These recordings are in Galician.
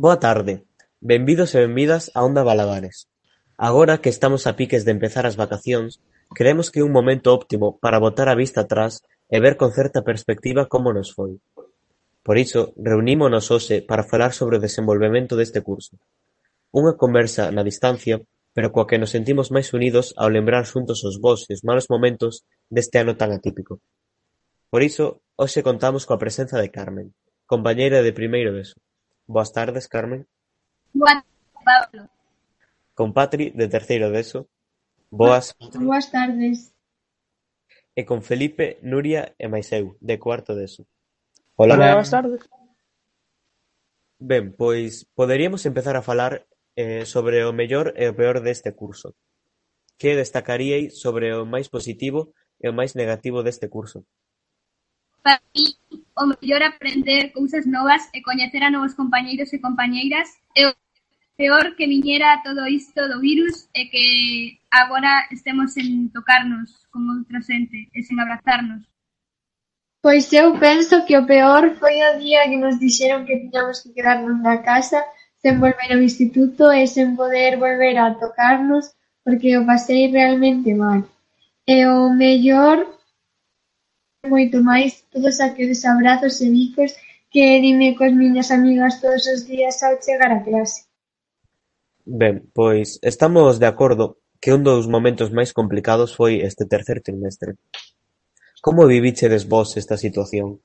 Boa tarde, benvidos e benvidas a Onda Baladares. Agora que estamos a piques de empezar as vacacións, creemos que é un momento óptimo para botar a vista atrás e ver con certa perspectiva como nos foi. Por iso, reunímonos hoxe para falar sobre o desenvolvemento deste curso. Unha conversa na distancia, pero coa que nos sentimos máis unidos ao lembrar xuntos os bons e os malos momentos deste ano tan atípico. Por iso, hoxe contamos coa presenza de Carmen, compañeira de primeiro beso. Boas tardes, Carmen. Boa tarde, Pablo. Con Patri, de terceiro deso. Boas. Boas tardes. E con Felipe, Nuria e máis eu, de cuarto deso. Hola. Hola, boas tardes. Ben, pois poderíamos empezar a falar eh, sobre o mellor e o peor deste curso. Que destacaríais sobre o máis positivo e o máis negativo deste curso? Para mí, o mellor aprender cousas novas e coñecer a novos compañeiros e compañeiras e o peor que viñera todo isto do virus e que agora estemos sen tocarnos con outra xente e sen abrazarnos. Pois eu penso que o peor foi o día que nos dixeron que tiñamos que quedarnos na casa sen volver ao instituto e sen poder volver a tocarnos porque o pasei realmente mal. E o mellor moito máis todos aqueles abrazos e bicos que dime coas miñas amigas todos os días ao chegar a clase. Ben, pois estamos de acordo que un dos momentos máis complicados foi este tercer trimestre. Como vivichedes vós esta situación?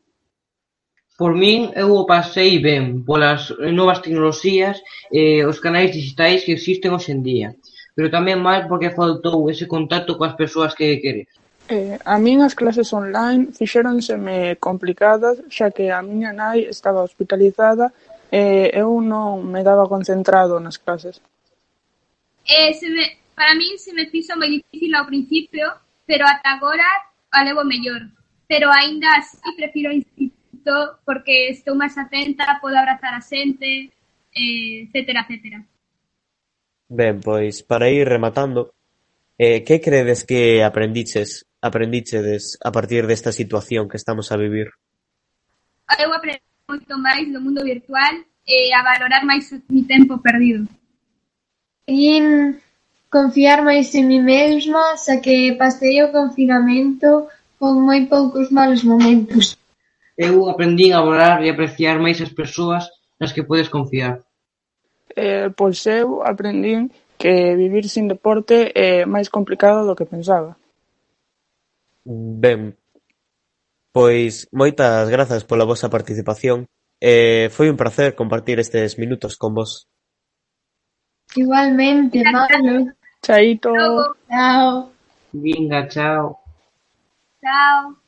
Por min, eu o pasei ben polas novas tecnoloxías e os canais digitais que existen hoxe en día, pero tamén mal porque faltou ese contacto coas persoas que queres. Eh, A min as clases online fixéronseme complicadas xa que a miña nai estaba hospitalizada e eu non me daba concentrado nas clases. Eh, se me, para min se me fixo moi difícil ao principio, pero ata agora a levo mellor. Pero aínda así prefiro o instituto porque estou máis atenta, podo abrazar a xente, eh, etcétera, etcétera. Ben, pois, para ir rematando, eh, que credes que aprendiches aprendichedes a partir desta situación que estamos a vivir? Eu aprendi moito máis do mundo virtual e a valorar máis o mi tempo perdido. En confiar máis en mi mesma, xa que pasei o confinamento con moi poucos malos momentos. Eu aprendín a valorar e apreciar máis as persoas nas que podes confiar. Eh, pois eu aprendín que vivir sin deporte é máis complicado do que pensaba. Ben, pois moitas grazas pola vosa participación e foi un pracer compartir estes minutos con vos. Igualmente, Pablo. Chaito. Chao. Vinga, chao. Chao.